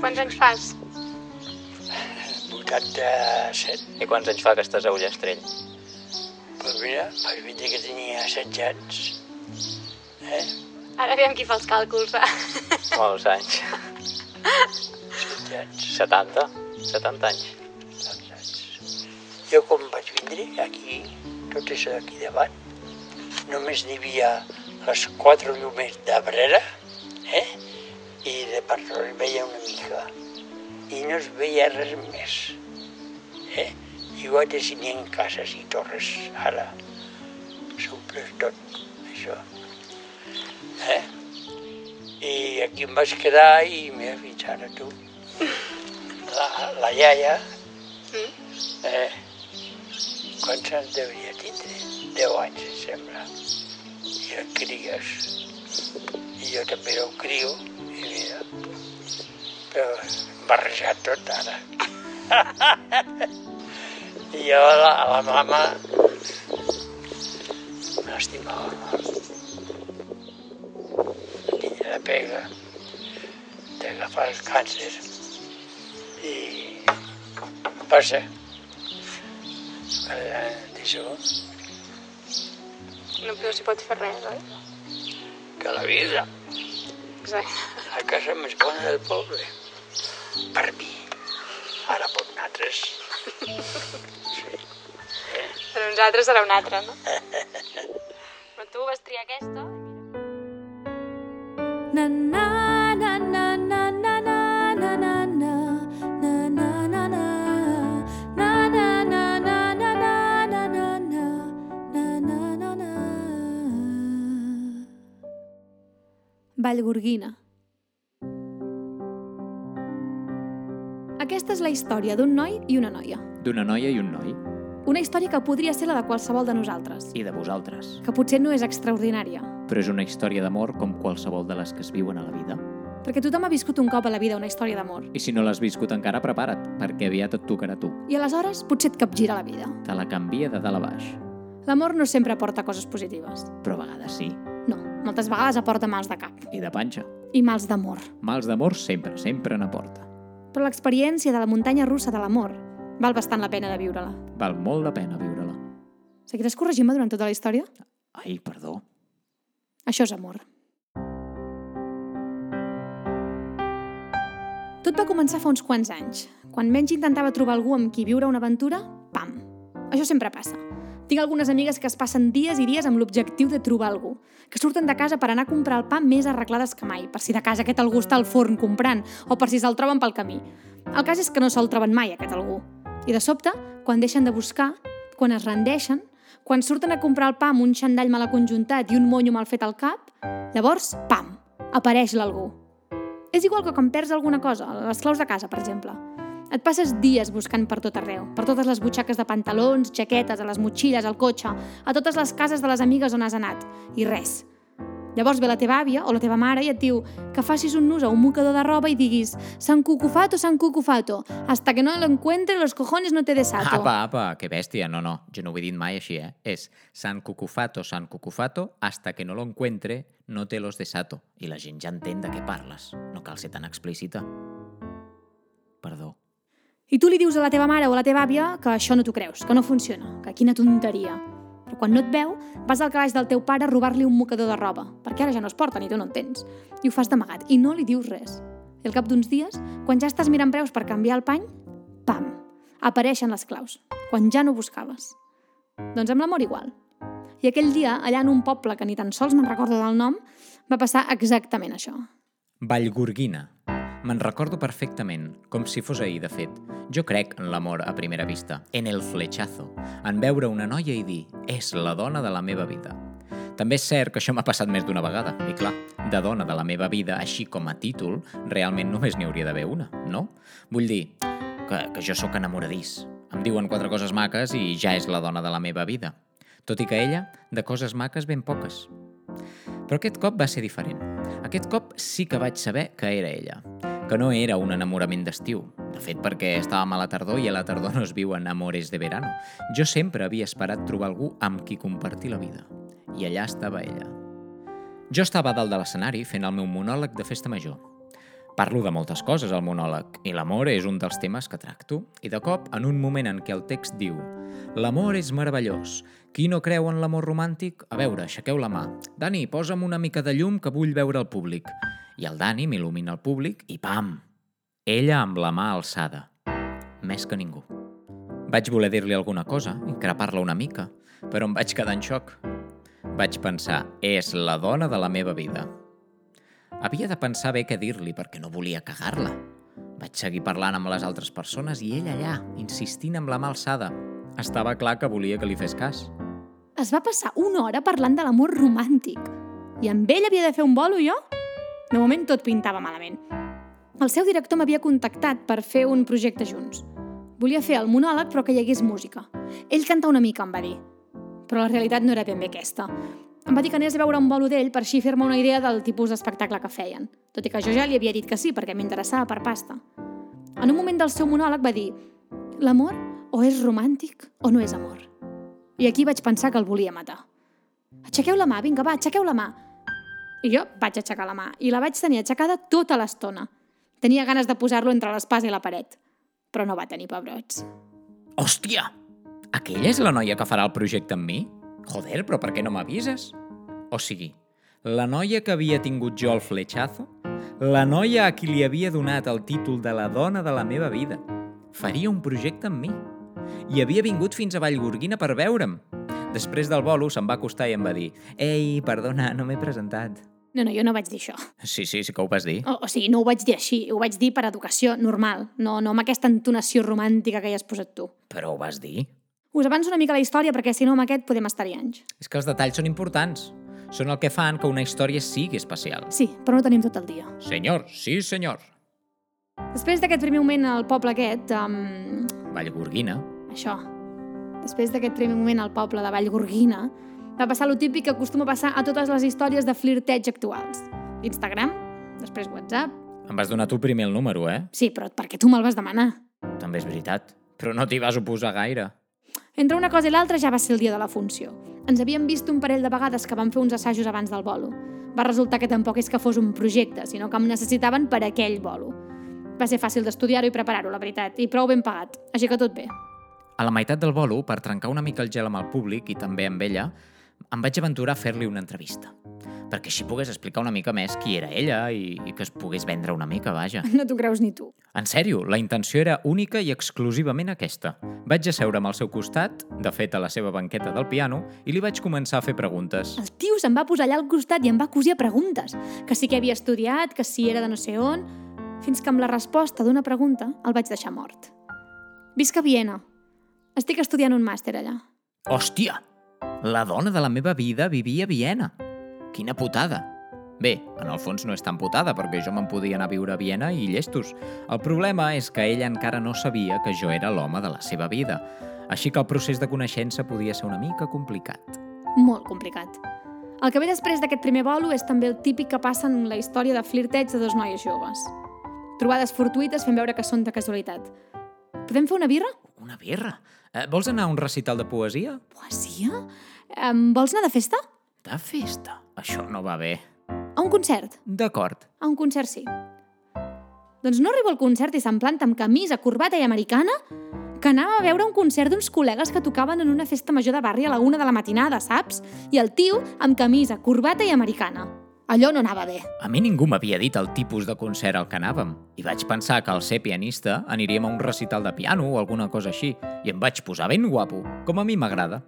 Quants anys fas? 87. I quants anys fa que estàs a Ullastrell? Però mira, vaig dir que tenia 16 anys. Eh? Ara aviam qui fa els càlculs, va. Molts anys. 16 anys. 70? 70 anys. 70 anys. Jo quan vaig vindre aquí, tot això d'aquí davant, només n'hi havia les quatre llumers d'Abrera, eh? I de per es veia una mica. I no es veia res més. Eh? Igual que si n'hi ha cases i torres ara. S'omple tot, això. Eh? I aquí em vaig quedar i mira, fins ara tu. La, la iaia, eh, quants anys devia tindre? Deu anys, em sembla. I el cries. Jo també era un crio, i mira, però barrejat tot ara. I jo a la, a la mama m'estimava molt. Tenia la pega d'agafar el càncer i passa d'això No, no s'hi pot fer res, oi? que la vida Exacte. la casa més bona del poble per mi ara per nosaltres Per nosaltres serà una altra, no? Però Vallgorguina Aquesta és la història d'un noi i una noia. D'una noia i un noi. Una història que podria ser la de qualsevol de nosaltres, I de vosaltres. que potser no és extraordinària, Però és una història d'amor com qualsevol de les que es viuen a la vida. perquè tothom ha viscut un cop a la vida una història d'amor. I si no l'has viscut encara, prepara't, perquè aviat et tocarà tu. I aleshores potser et capgira la vida. Te la canvia de dalt a baix. L'amor no sempre aporta coses positives. Però a vegades sí. Moltes vegades aporta mals de cap I de panxa. i mals d'amor. Mals d'amor sempre, sempre n'aporta. Però l'experiència de la muntanya russa de l'amor val bastant la pena de viure-la. Val molt la pena viure-la. Seguiràs corregint-me durant tota la història? Ai, perdó. Això és amor. Tot va començar fa uns quants anys. Quan menys intentava trobar algú amb qui viure una aventura, pam! Això sempre passa. Tinc algunes amigues que es passen dies i dies amb l'objectiu de trobar algú, que surten de casa per anar a comprar el pa més arreglades que mai, per si de casa aquest algú està al forn comprant o per si se'l troben pel camí. El cas és que no se'l troben mai, aquest algú. I de sobte, quan deixen de buscar, quan es rendeixen, quan surten a comprar el pa amb un xandall mal aconjuntat i un monyo mal fet al cap, llavors, pam, apareix l'algú. És igual que quan perds alguna cosa, les claus de casa, per exemple. Et passes dies buscant per tot arreu, per totes les butxaques de pantalons, jaquetes, a les motxilles, al cotxe, a totes les cases de les amigues on has anat, i res. Llavors ve la teva àvia o la teva mare i et diu que facis un nus a un mocador de roba i diguis San Cucufato, San Cucufato, hasta que no lo encuentre los cojones no te desato. Apa, apa, que bèstia. No, no, jo no ho he dit mai així, eh? És San Cucufato, San Cucufato, hasta que no lo encuentre, no te los desato. I la gent ja entén de què parles. No cal ser tan explícita. Perdó. I tu li dius a la teva mare o a la teva àvia que això no t'ho creus, que no funciona, que quina tonteria. Però quan no et veu, vas al calaix del teu pare a robar-li un mocador de roba, perquè ara ja no es porta ni tu no en tens. I ho fas d'amagat i no li dius res. I al cap d'uns dies, quan ja estàs mirant preus per canviar el pany, pam, apareixen les claus, quan ja no buscaves. Doncs amb l'amor igual. I aquell dia, allà en un poble que ni tan sols me'n recordo del nom, va passar exactament això. Vallgorguina. Me'n recordo perfectament, com si fos ahir, de fet. Jo crec en l'amor a primera vista, en el flechazo, en veure una noia i dir és la dona de la meva vida. També és cert que això m'ha passat més d'una vegada, i clar, de dona de la meva vida, així com a títol, realment només n'hi hauria d'haver una, no? Vull dir que, que jo sóc enamoradís. Em diuen quatre coses maques i ja és la dona de la meva vida. Tot i que ella, de coses maques ben poques. Però aquest cop va ser diferent. Aquest cop sí que vaig saber que era ella, que no era un enamorament d'estiu. De fet, perquè estàvem a la tardor i a la tardor no es viuen amores de verano. Jo sempre havia esperat trobar algú amb qui compartir la vida. I allà estava ella. Jo estava dalt de l'escenari fent el meu monòleg de festa major. Parlo de moltes coses al monòleg, i l'amor és un dels temes que tracto. I de cop, en un moment en què el text diu «L'amor és meravellós. Qui no creu en l'amor romàntic? A veure, aixequeu la mà. Dani, posa'm una mica de llum que vull veure el públic». I el Dani m'il·lumina el públic i pam! Ella amb la mà alçada. Més que ningú. Vaig voler dir-li alguna cosa, increpar-la una mica, però em vaig quedar en xoc. Vaig pensar, és la dona de la meva vida. Havia de pensar bé què dir-li perquè no volia cagar-la. Vaig seguir parlant amb les altres persones i ell allà, insistint amb la mà alçada. Estava clar que volia que li fes cas. Es va passar una hora parlant de l'amor romàntic. I amb ell havia de fer un bolo, jo? De moment tot pintava malament. El seu director m'havia contactat per fer un projecte junts. Volia fer el monòleg però que hi hagués música. Ell canta una mica, em va dir. Però la realitat no era ben bé aquesta. Em va dir que anés a veure un bolo d'ell per així fer-me una idea del tipus d'espectacle que feien, tot i que jo ja li havia dit que sí perquè m'interessava per pasta. En un moment del seu monòleg va dir «L'amor o és romàntic o no és amor?» I aquí vaig pensar que el volia matar. «Aixequeu la mà, vinga, va, aixequeu la mà!» I jo vaig aixecar la mà i la vaig tenir aixecada tota l'estona. Tenia ganes de posar-lo entre l'espàs i la paret, però no va tenir pebrots. Hòstia! Aquella és la noia que farà el projecte amb mi? Joder, però per què no m'avises? O sigui, la noia que havia tingut jo el fletxazo, la noia a qui li havia donat el títol de la dona de la meva vida, faria un projecte amb mi. I havia vingut fins a Vallgorguina per veure'm. Després del bolo se'm va acostar i em va dir «Ei, perdona, no m'he presentat». No, no, jo no vaig dir això. Sí, sí, sí que ho vas dir. O, o sigui, no ho vaig dir així, ho vaig dir per educació normal, no, no amb aquesta entonació romàntica que hi has posat tu. Però ho vas dir. Us avanço una mica la història perquè si no amb aquest podem estar-hi anys. És que els detalls són importants. Són el que fan que una història sigui especial. Sí, però no tenim tot el dia. Senyor, sí senyor. Després d'aquest primer moment al poble aquest, um, Vallgorguina. això, després d'aquest primer moment al poble de Vallgorguina, va passar lo típic que acostuma a passar a totes les històries de flirteig actuals. Instagram, després WhatsApp... Em vas donar tu primer el número, eh? Sí, però perquè tu me'l vas demanar. També és veritat. Però no t'hi vas oposar gaire. Entre una cosa i l'altra ja va ser el dia de la funció. Ens havíem vist un parell de vegades que vam fer uns assajos abans del bolo. Va resultar que tampoc és que fos un projecte, sinó que em necessitaven per aquell bolo. Va ser fàcil d'estudiar-ho i preparar-ho, la veritat, i prou ben pagat, així que tot bé. A la meitat del bolo, per trencar una mica el gel amb el públic i també amb ella, em vaig aventurar a fer-li una entrevista. Perquè així pogués explicar una mica més qui era ella i, i que es pogués vendre una mica, vaja. No t'ho creus ni tu. En sèrio, la intenció era única i exclusivament aquesta. Vaig asseure'm al seu costat, de fet a la seva banqueta del piano, i li vaig començar a fer preguntes. El tio se'm va posar allà al costat i em va cosir a preguntes. Que sí que havia estudiat, que si era de no sé on... Fins que amb la resposta d'una pregunta el vaig deixar mort. Visc a Viena. Estic estudiant un màster allà. Hòstia! La dona de la meva vida vivia a Viena. Quina putada. Bé, en el fons no és tan putada, perquè jo me'n podia anar a viure a Viena i llestos. El problema és que ella encara no sabia que jo era l'home de la seva vida, així que el procés de coneixença podia ser una mica complicat. Molt complicat. El que ve després d'aquest primer bolo és també el típic que passa en la història de flirteig de dos noies joves. Trobades fortuïtes fent veure que són de casualitat. Podem fer una birra? Una birra? Eh, vols anar a un recital de poesia? Poesia? Um, vols anar de festa? De festa? Això no va bé. A un concert? D'acord. A un concert sí. Doncs no arribo al concert i se'n planta amb camisa, corbata i americana? Que anàvem a veure un concert d'uns col·legues que tocaven en una festa major de barri a la una de la matinada, saps? I el tio amb camisa, corbata i americana. Allò no anava bé. A mi ningú m'havia dit el tipus de concert al que anàvem. I vaig pensar que al ser pianista aniríem a un recital de piano o alguna cosa així. I em vaig posar ben guapo, com a mi m'agrada.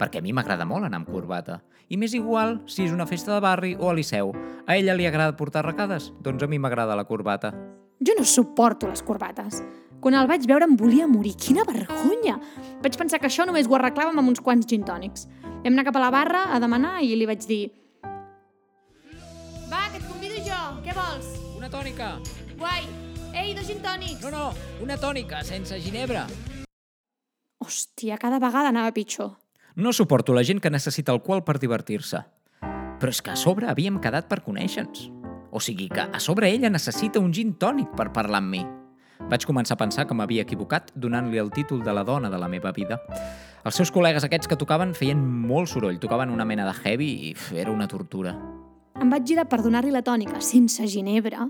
Perquè a mi m'agrada molt anar amb corbata. I m'és igual si és una festa de barri o a Liceu. A ella li agrada portar arracades? Doncs a mi m'agrada la corbata. Jo no suporto les corbates. Quan el vaig veure em volia morir. Quina vergonya! Vaig pensar que això només ho arreglàvem amb uns quants gin tònics. Vam anar cap a la barra a demanar i li vaig dir tònica! Guai! Ei, dos gin tònics! No, no, una tònica, sense ginebra. Hòstia, cada vegada anava pitjor. No suporto la gent que necessita alcohol per divertir-se. Però és que a sobre havíem quedat per conèixer-nos. O sigui que a sobre ella necessita un gin tònic per parlar amb mi. Vaig començar a pensar que m'havia equivocat donant-li el títol de la dona de la meva vida. Els seus col·legues aquests que tocaven feien molt soroll, tocaven una mena de heavy i era una tortura. Em vaig girar per donar-li la tònica, sense ginebra,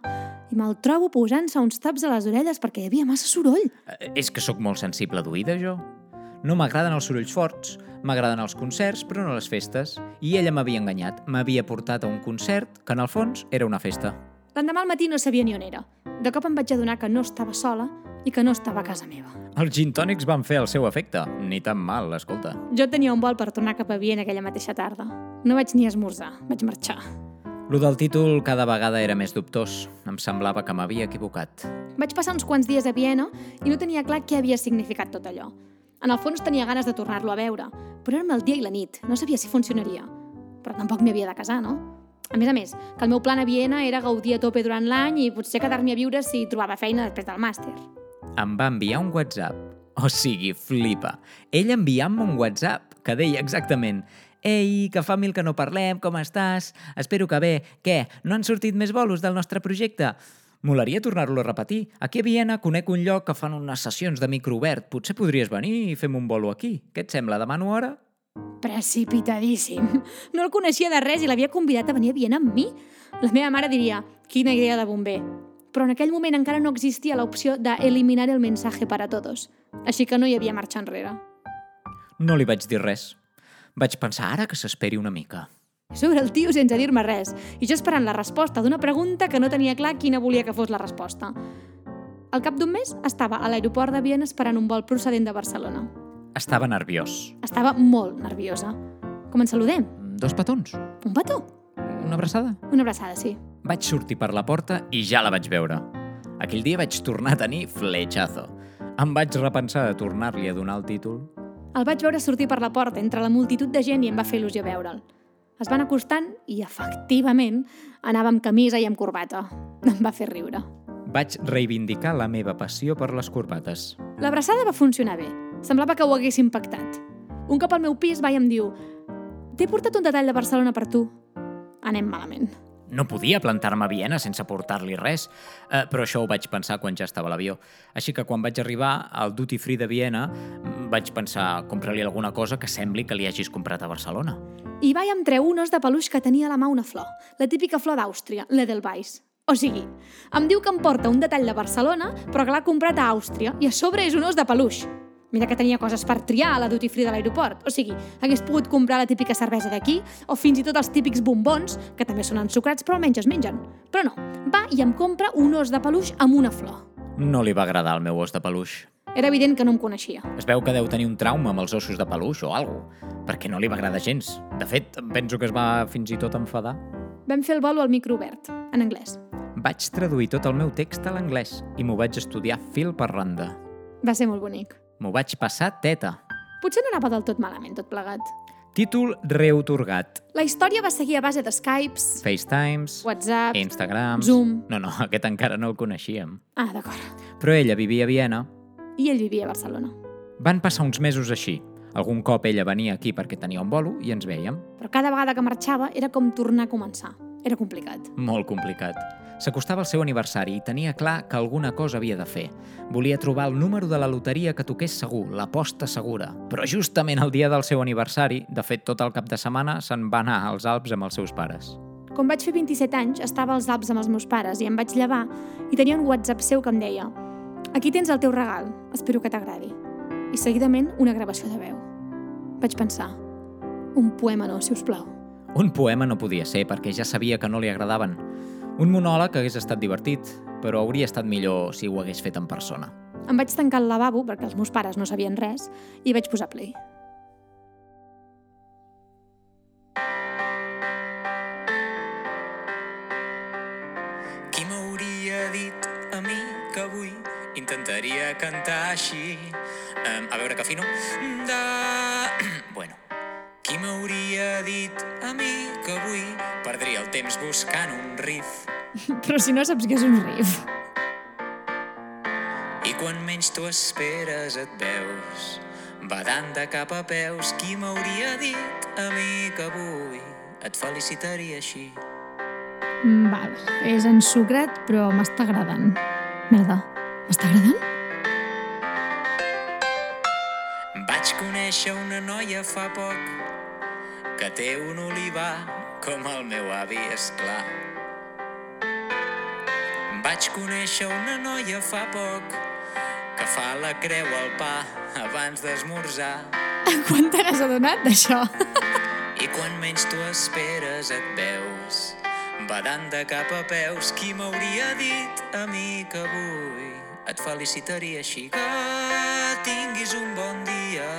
i me'l trobo posant-se uns taps a les orelles perquè hi havia massa soroll. Eh, És que sóc molt sensible d'oïda, jo. No m'agraden els sorolls forts, m'agraden els concerts, però no les festes. I ella m'havia enganyat, m'havia portat a un concert que en el fons era una festa. L'endemà al matí no sabia ni on era. De cop em vaig adonar que no estava sola i que no estava a casa meva. Els gin tònics van fer el seu efecte. Ni tan mal, escolta. Jo tenia un vol per tornar cap a Viena aquella mateixa tarda. No vaig ni esmorzar, vaig marxar. Lo del títol cada vegada era més dubtós. Em semblava que m'havia equivocat. Vaig passar uns quants dies a Viena i no tenia clar què havia significat tot allò. En el fons tenia ganes de tornar-lo a veure, però era el dia i la nit, no sabia si funcionaria. Però tampoc m'hi havia de casar, no? A més a més, que el meu plan a Viena era gaudir a tope durant l'any i potser quedar-m'hi a viure si trobava feina després del màster. Em va enviar un WhatsApp. O sigui, flipa. Ell enviant-me un WhatsApp que deia exactament Ei, que fa mil que no parlem, com estàs? Espero que bé. Què, no han sortit més bolos del nostre projecte? Molaria tornar-lo a repetir. Aquí a Viena conec un lloc que fan unes sessions de micro obert. Potser podries venir i fem un bolo aquí. Què et sembla? Demano hora? Precipitadíssim. No el coneixia de res i l'havia convidat a venir a Viena amb mi. La meva mare diria, quina idea de bomber. Però en aquell moment encara no existia l'opció d'eliminar el mensaje para todos. Així que no hi havia marxa enrere. No li vaig dir res. Vaig pensar ara que s'esperi una mica. Sobre el tio sense dir-me res, i jo esperant la resposta d'una pregunta que no tenia clar quina volia que fos la resposta. Al cap d'un mes estava a l'aeroport de Viena esperant un vol procedent de Barcelona. Estava nerviós. Estava molt nerviosa. Com ens saludem? Dos petons. Un petó? Una abraçada. Una abraçada, sí. Vaig sortir per la porta i ja la vaig veure. Aquell dia vaig tornar a tenir fletxazo. Em vaig repensar de tornar-li a donar el títol. El vaig veure sortir per la porta entre la multitud de gent i em va fer il·lusió veure'l. Es van acostant i, efectivament, anava amb camisa i amb corbata. Em va fer riure. Vaig reivindicar la meva passió per les corbates. L'abraçada va funcionar bé. Semblava que ho hagués impactat. Un cop al meu pis va i em diu «T'he portat un detall de Barcelona per tu». Anem malament. No podia plantar-me a Viena sense portar-li res, eh, però això ho vaig pensar quan ja estava a l'avió. Així que quan vaig arribar al Duty Free de Viena, mm, vaig pensar comprar-li alguna cosa que sembli que li hagis comprat a Barcelona. I vaig em treu un os de peluix que tenia a la mà una flor, la típica flor d'Àustria, l'Edelweiss. O sigui, em diu que em porta un detall de Barcelona, però que l'ha comprat a Àustria, i a sobre és un os de peluix. Mira que tenia coses per triar a la duty free de l'aeroport. O sigui, hagués pogut comprar la típica cervesa d'aquí o fins i tot els típics bombons, que també són ensucrats però almenys es mengen. Però no, va i em compra un os de peluix amb una flor. No li va agradar el meu os de peluix. Era evident que no em coneixia. Es veu que deu tenir un trauma amb els ossos de peluix o alguna perquè no li va agradar gens. De fet, penso que es va fins i tot enfadar. Vam fer el bolo al micro obert, en anglès. Vaig traduir tot el meu text a l'anglès i m'ho vaig estudiar fil per randa. Va ser molt bonic. M'ho vaig passar teta. Potser no anava del tot malament, tot plegat. Títol reotorgat. La història va seguir a base de Skypes, FaceTimes, WhatsApp... Instagrams... Zoom. No, no, aquest encara no el coneixíem. Ah, d'acord. Però ella vivia a Viena. I ell vivia a Barcelona. Van passar uns mesos així. Algun cop ella venia aquí perquè tenia un bolo i ens vèiem. Però cada vegada que marxava era com tornar a començar. Era complicat. Molt complicat. S'acostava el seu aniversari i tenia clar que alguna cosa havia de fer. Volia trobar el número de la loteria que toqués segur, l'aposta segura. Però justament el dia del seu aniversari, de fet tot el cap de setmana, se'n va anar als Alps amb els seus pares. Quan vaig fer 27 anys, estava als Alps amb els meus pares i em vaig llevar i tenia un WhatsApp seu que em deia Aquí tens el teu regal, espero que t'agradi. I seguidament una gravació de veu. Vaig pensar, un poema no, si us plau. Un poema no podia ser perquè ja sabia que no li agradaven. Un monòleg hagués estat divertit, però hauria estat millor si ho hagués fet en persona. Em vaig tancar al lavabo perquè els meus pares no sabien res i vaig posar play. Qui m'hauria dit a mi que avui intentaria cantar així? Um, a veure que afino. De... Qui m'hauria dit a mi que avui perdria el temps buscant un riff? Però si no saps què és un riff. I quan menys t'ho esperes et veus badant de cap a peus. Qui m'hauria dit a mi que avui et felicitaria així? Mm, Val, és ensucrat, però m'està agradant. Merda, m'està agradant? Vaig conèixer una noia fa poc que té un olivar com el meu avi, és clar. Vaig conèixer una noia fa poc que fa la creu al pa abans d'esmorzar. Quan te n'has adonat d'això? I quan menys t'ho esperes et veus badant de cap a peus. Qui m'hauria dit a mi que avui et felicitaria així que tinguis un bon dia.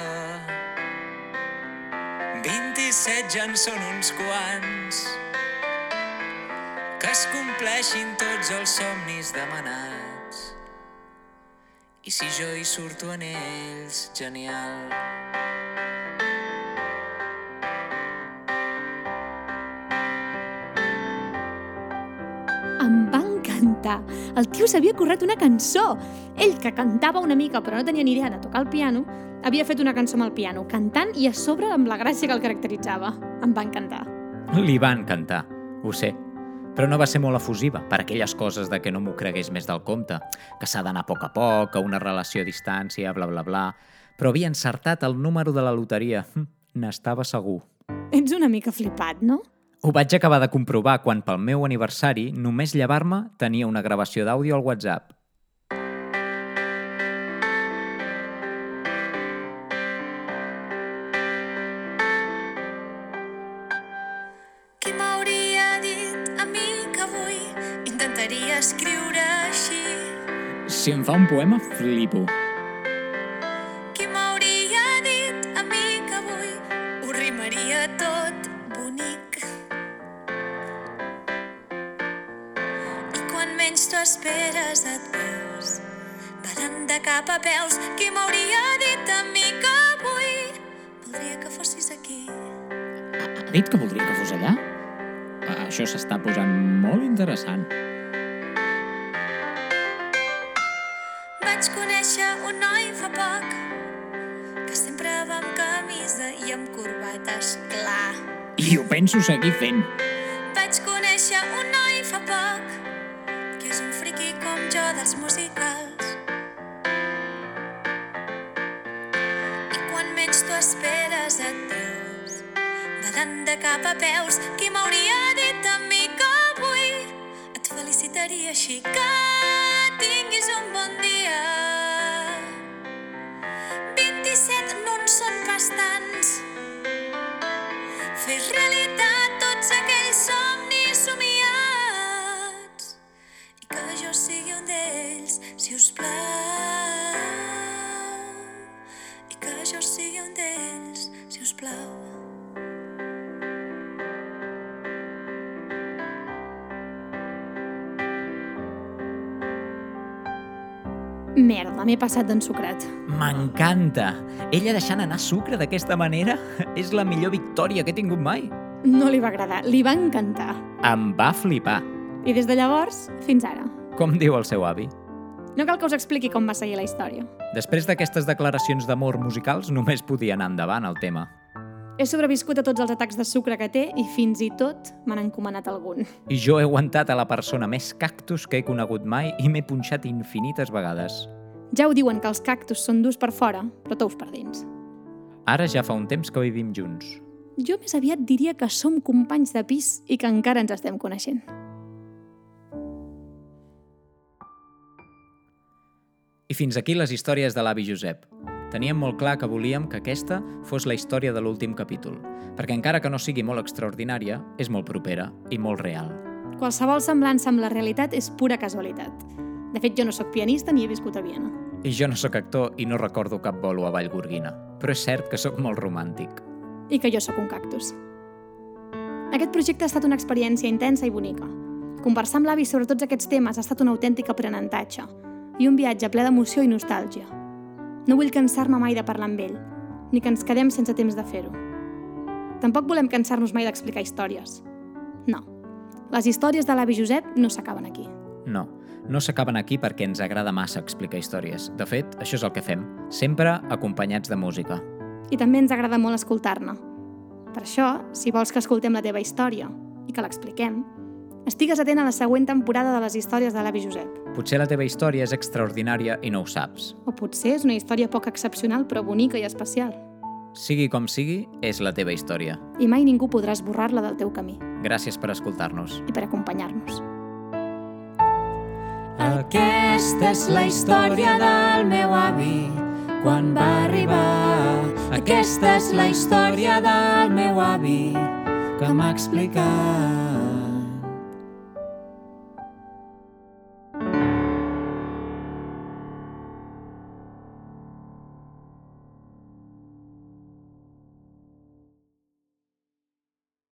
27 ja en són uns quants que es compleixin tots els somnis demanats. I si jo hi surto en ells, genial. Em va encantar. El tio s'havia corret una cançó. Ell, que cantava una mica però no tenia ni idea de tocar el piano, havia fet una cançó amb el piano, cantant i a sobre amb la gràcia que el caracteritzava. Em va encantar. Li van cantar, ho sé. Però no va ser molt efusiva, per aquelles coses de que no m'ho cregués més del compte, que s'ha d'anar a poc a poc, que una relació a distància, bla, bla, bla... Però havia encertat el número de la loteria. Hm, N'estava segur. Ets una mica flipat, no? Ho vaig acabar de comprovar quan pel meu aniversari, només llevar-me, tenia una gravació d'àudio al WhatsApp. Qui m'hauria dit a mi que avui intentaria escriure així? Si em fa un poema, flipo. Qui m'hauria dit a mi que avui ho rimaria tot esperes et veus badant de cap a peus. Qui m'hauria dit a mi que avui voldria que fossis aquí? Ha dit que voldria que fos allà? Això s'està posant molt interessant. Vaig conèixer un noi fa poc que sempre va amb camisa i amb corbates, clar. I ho penso seguir fent. Vaig conèixer un noi fa poc és un friqui com jo dels musicals. I quan menys t'ho esperes et veus badant de cap a peus. Qui m'hauria dit a mi que avui et felicitaria així que tinguis un bon dia. 27 no en són bastants fer realitat si us plau. I que jo sigui un d'ells, si us plau. Merda, m'he passat d'ensucrat. M'encanta! Ella deixant anar sucre d'aquesta manera és la millor victòria que he tingut mai. No li va agradar, li va encantar. Em va flipar, I des de llavors, fins ara. com diu el seu avi. No cal que us expliqui com va seguir la història. Després d'aquestes declaracions d'amor musicals, només podia anar endavant el tema. He sobreviscut a tots els atacs de sucre que té i fins i tot m'han encomanat algun. I jo he aguantat a la persona més cactus que he conegut mai i m'he punxat infinites vegades. Ja ho diuen que els cactus són durs per fora, però tous per dins. Ara ja fa un temps que vivim junts. Jo més aviat diria que som companys de pis i que encara ens estem coneixent. I fins aquí les històries de l'avi Josep. Teníem molt clar que volíem que aquesta fos la història de l'últim capítol, perquè encara que no sigui molt extraordinària, és molt propera i molt real. Qualsevol semblança amb la realitat és pura casualitat. De fet, jo no sóc pianista ni he viscut a Viena. I jo no sóc actor i no recordo cap bolo a Vallgorguina, però és cert que sóc molt romàntic. I que jo sóc un cactus. Aquest projecte ha estat una experiència intensa i bonica. Conversar amb l'avi sobre tots aquests temes ha estat un autèntic aprenentatge i un viatge ple d'emoció i nostàlgia. No vull cansar-me mai de parlar amb ell, ni que ens quedem sense temps de fer-ho. Tampoc volem cansar-nos mai d'explicar històries. No, les històries de l'avi Josep no s'acaben aquí. No, no s'acaben aquí perquè ens agrada massa explicar històries. De fet, això és el que fem, sempre acompanyats de música. I també ens agrada molt escoltar-ne. Per això, si vols que escoltem la teva història i que l'expliquem, Estigues atent a la següent temporada de les històries de l'avi Josep. Potser la teva història és extraordinària i no ho saps. O potser és una història poc excepcional però bonica i especial. Sigui com sigui, és la teva història. I mai ningú podrà esborrar-la del teu camí. Gràcies per escoltar-nos. I per acompanyar-nos. Aquesta és la història del meu avi quan va arribar. Aquesta és la història del meu avi que m'ha explicat.